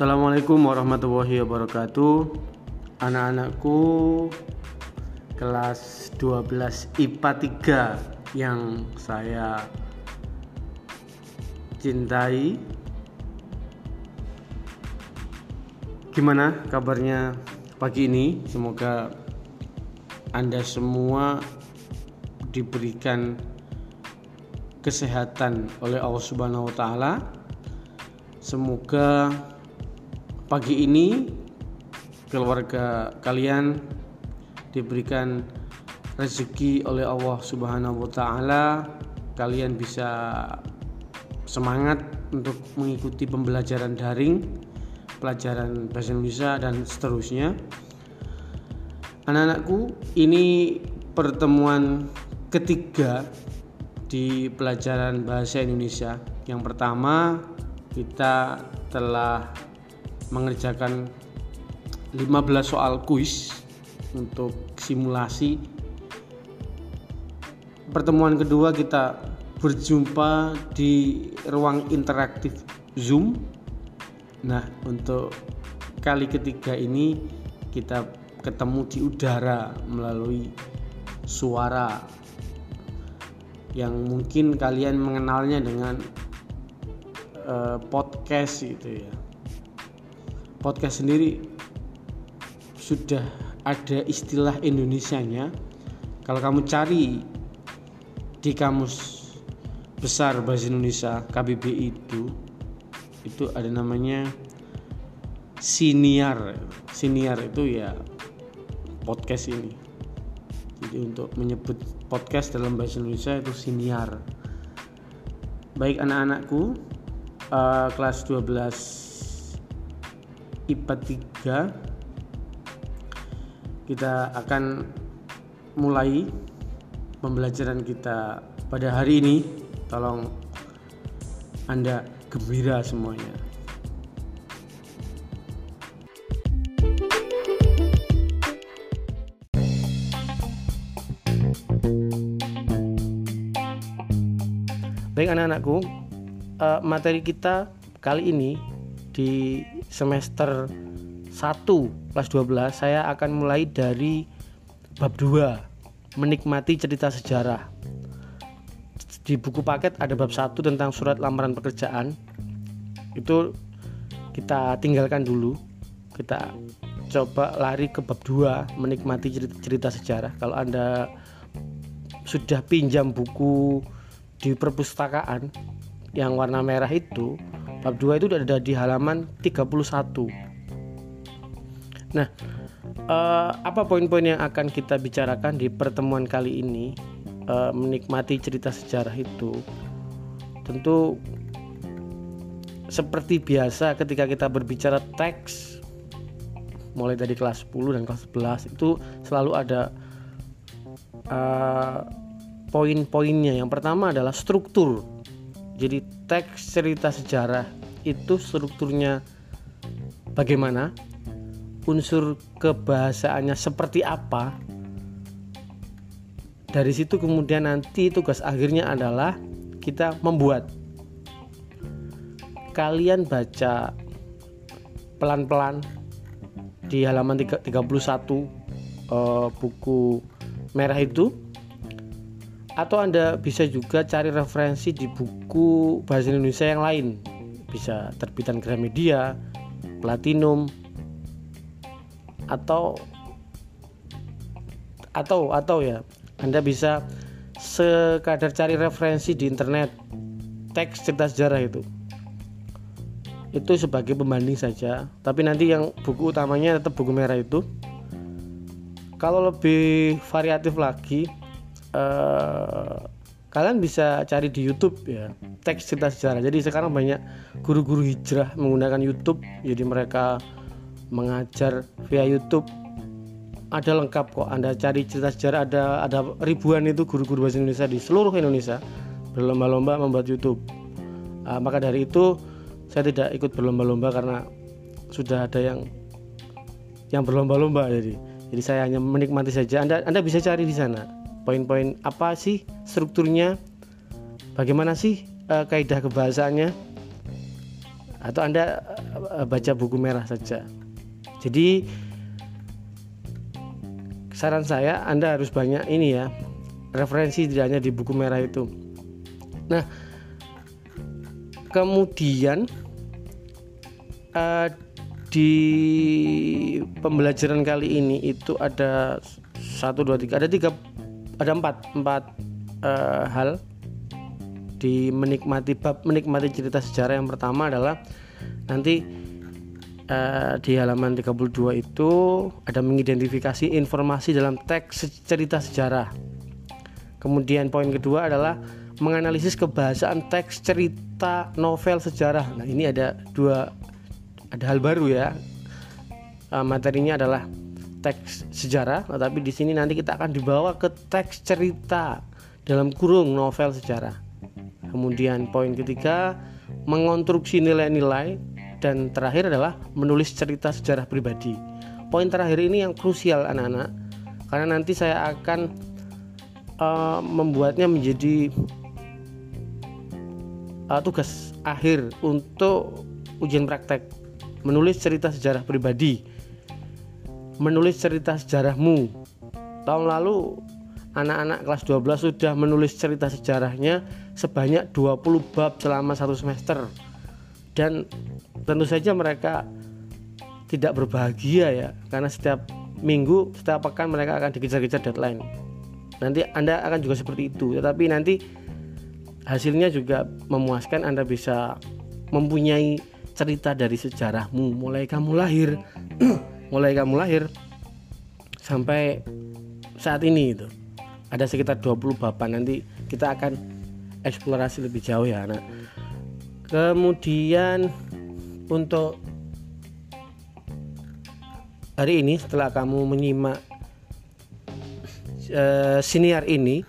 Assalamualaikum warahmatullahi wabarakatuh Anak-anakku kelas 12 IPA 3 yang saya cintai Gimana kabarnya pagi ini? Semoga Anda semua diberikan kesehatan oleh Allah Subhanahu wa taala. Semoga pagi ini keluarga kalian diberikan rezeki oleh Allah Subhanahu wa taala. Kalian bisa semangat untuk mengikuti pembelajaran daring pelajaran bahasa Indonesia dan seterusnya. Anak-anakku ini pertemuan ketiga di pelajaran bahasa Indonesia. Yang pertama kita telah mengerjakan 15 soal kuis untuk simulasi. Pertemuan kedua kita berjumpa di ruang interaktif Zoom. Nah, untuk kali ketiga ini kita ketemu di udara melalui suara yang mungkin kalian mengenalnya dengan uh, podcast itu ya podcast sendiri sudah ada istilah Indonesianya. Kalau kamu cari di kamus besar bahasa Indonesia KBBI itu itu ada namanya siniar. Siniar itu ya podcast ini. Jadi untuk menyebut podcast dalam bahasa Indonesia itu siniar. Baik anak-anakku uh, kelas 12 IPA 3 kita akan mulai pembelajaran kita pada hari ini. Tolong Anda gembira semuanya. Baik anak-anakku, eh, materi kita kali ini di semester 1 kelas 12 saya akan mulai dari bab 2 menikmati cerita sejarah. Di buku paket ada bab 1 tentang surat lamaran pekerjaan. Itu kita tinggalkan dulu. Kita coba lari ke bab 2 menikmati cerita, cerita sejarah. Kalau anda sudah pinjam buku di perpustakaan yang warna merah itu Bab 2 itu ada di halaman 31. Nah, eh, apa poin-poin yang akan kita bicarakan di pertemuan kali ini? Eh, menikmati cerita sejarah itu tentu seperti biasa ketika kita berbicara teks mulai dari kelas 10 dan kelas 11 itu selalu ada uh, poin-poinnya. Yang pertama adalah struktur jadi teks cerita sejarah itu strukturnya bagaimana? Unsur kebahasaannya seperti apa? Dari situ kemudian nanti tugas akhirnya adalah kita membuat. Kalian baca pelan-pelan di halaman 31 uh, buku merah itu atau Anda bisa juga cari referensi di buku bahasa Indonesia yang lain. Bisa terbitan Gramedia, Platinum atau atau atau ya. Anda bisa sekadar cari referensi di internet. Teks cerita sejarah itu. Itu sebagai pembanding saja. Tapi nanti yang buku utamanya tetap buku merah itu. Kalau lebih variatif lagi uh, kalian bisa cari di YouTube ya teks cerita sejarah. Jadi sekarang banyak guru-guru hijrah menggunakan YouTube. Jadi mereka mengajar via YouTube. Ada lengkap kok. Anda cari cerita sejarah ada ada ribuan itu guru-guru bahasa Indonesia di seluruh Indonesia berlomba-lomba membuat YouTube. Uh, maka dari itu saya tidak ikut berlomba-lomba karena sudah ada yang yang berlomba-lomba jadi jadi saya hanya menikmati saja. Anda Anda bisa cari di sana poin-poin apa sih strukturnya? Bagaimana sih uh, kaidah kebahasaannya? Atau anda uh, baca buku merah saja? Jadi saran saya anda harus banyak ini ya referensi tidak hanya di buku merah itu. Nah kemudian uh, di pembelajaran kali ini itu ada satu dua tiga ada tiga ada empat empat uh, hal di menikmati bab menikmati cerita sejarah. Yang pertama adalah nanti uh, di halaman 32 itu ada mengidentifikasi informasi dalam teks cerita sejarah. Kemudian poin kedua adalah menganalisis kebahasaan teks cerita novel sejarah. Nah ini ada dua ada hal baru ya. Uh, materinya adalah teks sejarah tetapi di sini nanti kita akan dibawa ke teks cerita dalam kurung novel sejarah. Kemudian poin ketiga mengonstruksi nilai-nilai dan terakhir adalah menulis cerita sejarah pribadi. Poin terakhir ini yang krusial anak-anak karena nanti saya akan uh, membuatnya menjadi uh, tugas akhir untuk ujian praktek menulis cerita sejarah pribadi menulis cerita sejarahmu. Tahun lalu anak-anak kelas 12 sudah menulis cerita sejarahnya sebanyak 20 bab selama satu semester. Dan tentu saja mereka tidak berbahagia ya karena setiap minggu setiap pekan mereka akan dikejar-kejar deadline. Nanti anda akan juga seperti itu tetapi nanti hasilnya juga memuaskan anda bisa mempunyai cerita dari sejarahmu. Mulai kamu lahir mulai kamu lahir sampai saat ini itu ada sekitar 20 bapan nanti kita akan eksplorasi lebih jauh ya anak. Kemudian untuk hari ini setelah kamu menyimak uh, siniar ini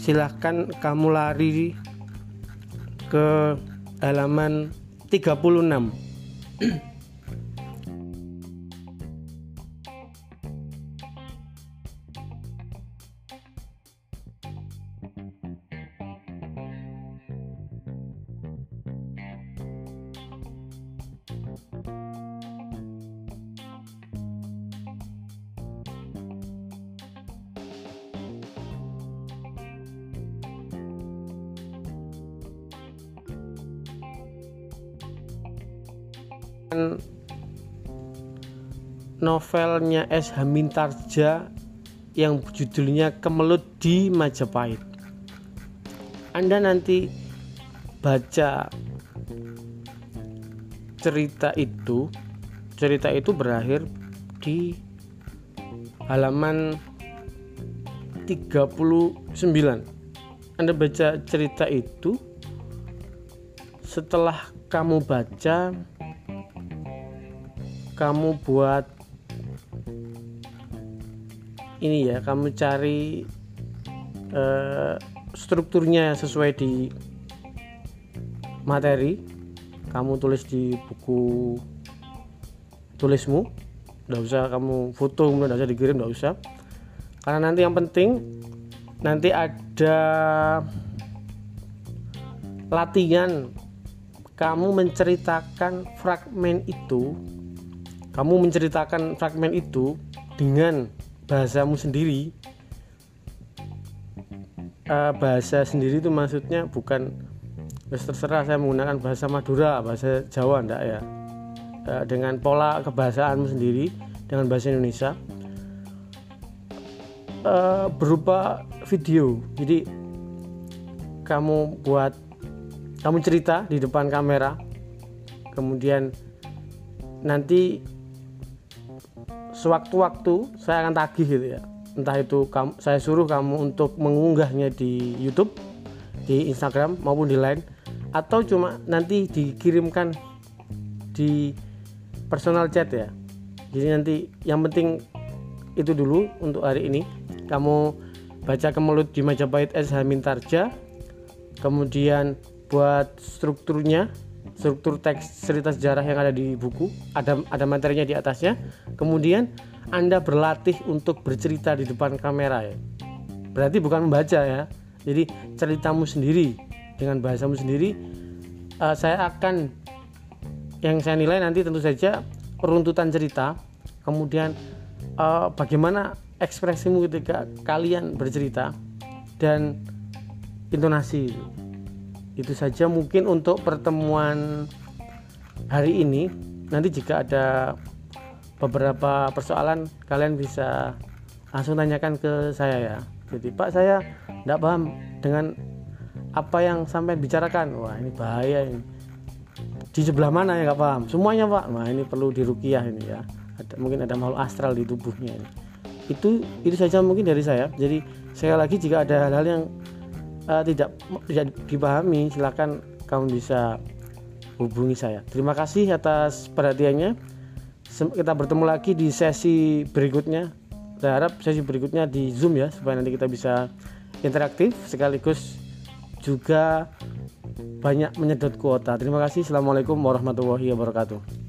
silahkan kamu lari ke halaman 36 novelnya S. Hamintarja yang judulnya Kemelut di Majapahit. Anda nanti baca cerita itu, cerita itu berakhir di halaman 39. Anda baca cerita itu setelah kamu baca kamu buat ini ya kamu cari uh, strukturnya sesuai di materi. Kamu tulis di buku tulismu. Nggak usah kamu foto kemudian usah dikirim nggak usah. Karena nanti yang penting nanti ada latihan. Kamu menceritakan fragmen itu kamu menceritakan fragmen itu dengan bahasamu sendiri. Uh, bahasa sendiri itu maksudnya bukan terserah saya menggunakan bahasa Madura bahasa Jawa enggak ya. Uh, dengan pola kebahasaanmu sendiri dengan bahasa Indonesia. Uh, berupa video. Jadi kamu buat kamu cerita di depan kamera. Kemudian nanti sewaktu-waktu saya akan tagih gitu ya entah itu kamu, saya suruh kamu untuk mengunggahnya di YouTube di Instagram maupun di Line atau cuma nanti dikirimkan di personal chat ya jadi nanti yang penting itu dulu untuk hari ini kamu baca kemelut di Majapahit S. Hamintarja kemudian buat strukturnya struktur teks cerita sejarah yang ada di buku ada ada materinya di atasnya. Kemudian anda berlatih untuk bercerita di depan kamera ya. Berarti bukan membaca ya. Jadi ceritamu sendiri dengan bahasamu sendiri uh, saya akan yang saya nilai nanti tentu saja runtutan cerita. Kemudian uh, bagaimana ekspresimu ketika kalian bercerita dan intonasi. Itu saja mungkin untuk pertemuan hari ini. Nanti jika ada beberapa persoalan kalian bisa langsung tanyakan ke saya ya. Jadi pak saya tidak paham dengan apa yang sampai bicarakan wah ini bahaya ini. Di sebelah mana ya nggak paham. Semuanya pak. Nah ini perlu dirukiah ini ya. Ada, mungkin ada makhluk astral di tubuhnya ini. Itu itu saja mungkin dari saya. Jadi sekali lagi jika ada hal-hal yang uh, tidak tidak dipahami silakan kamu bisa hubungi saya terima kasih atas perhatiannya kita bertemu lagi di sesi berikutnya saya harap sesi berikutnya di zoom ya supaya nanti kita bisa interaktif sekaligus juga banyak menyedot kuota. Terima kasih. Assalamualaikum warahmatullahi wabarakatuh.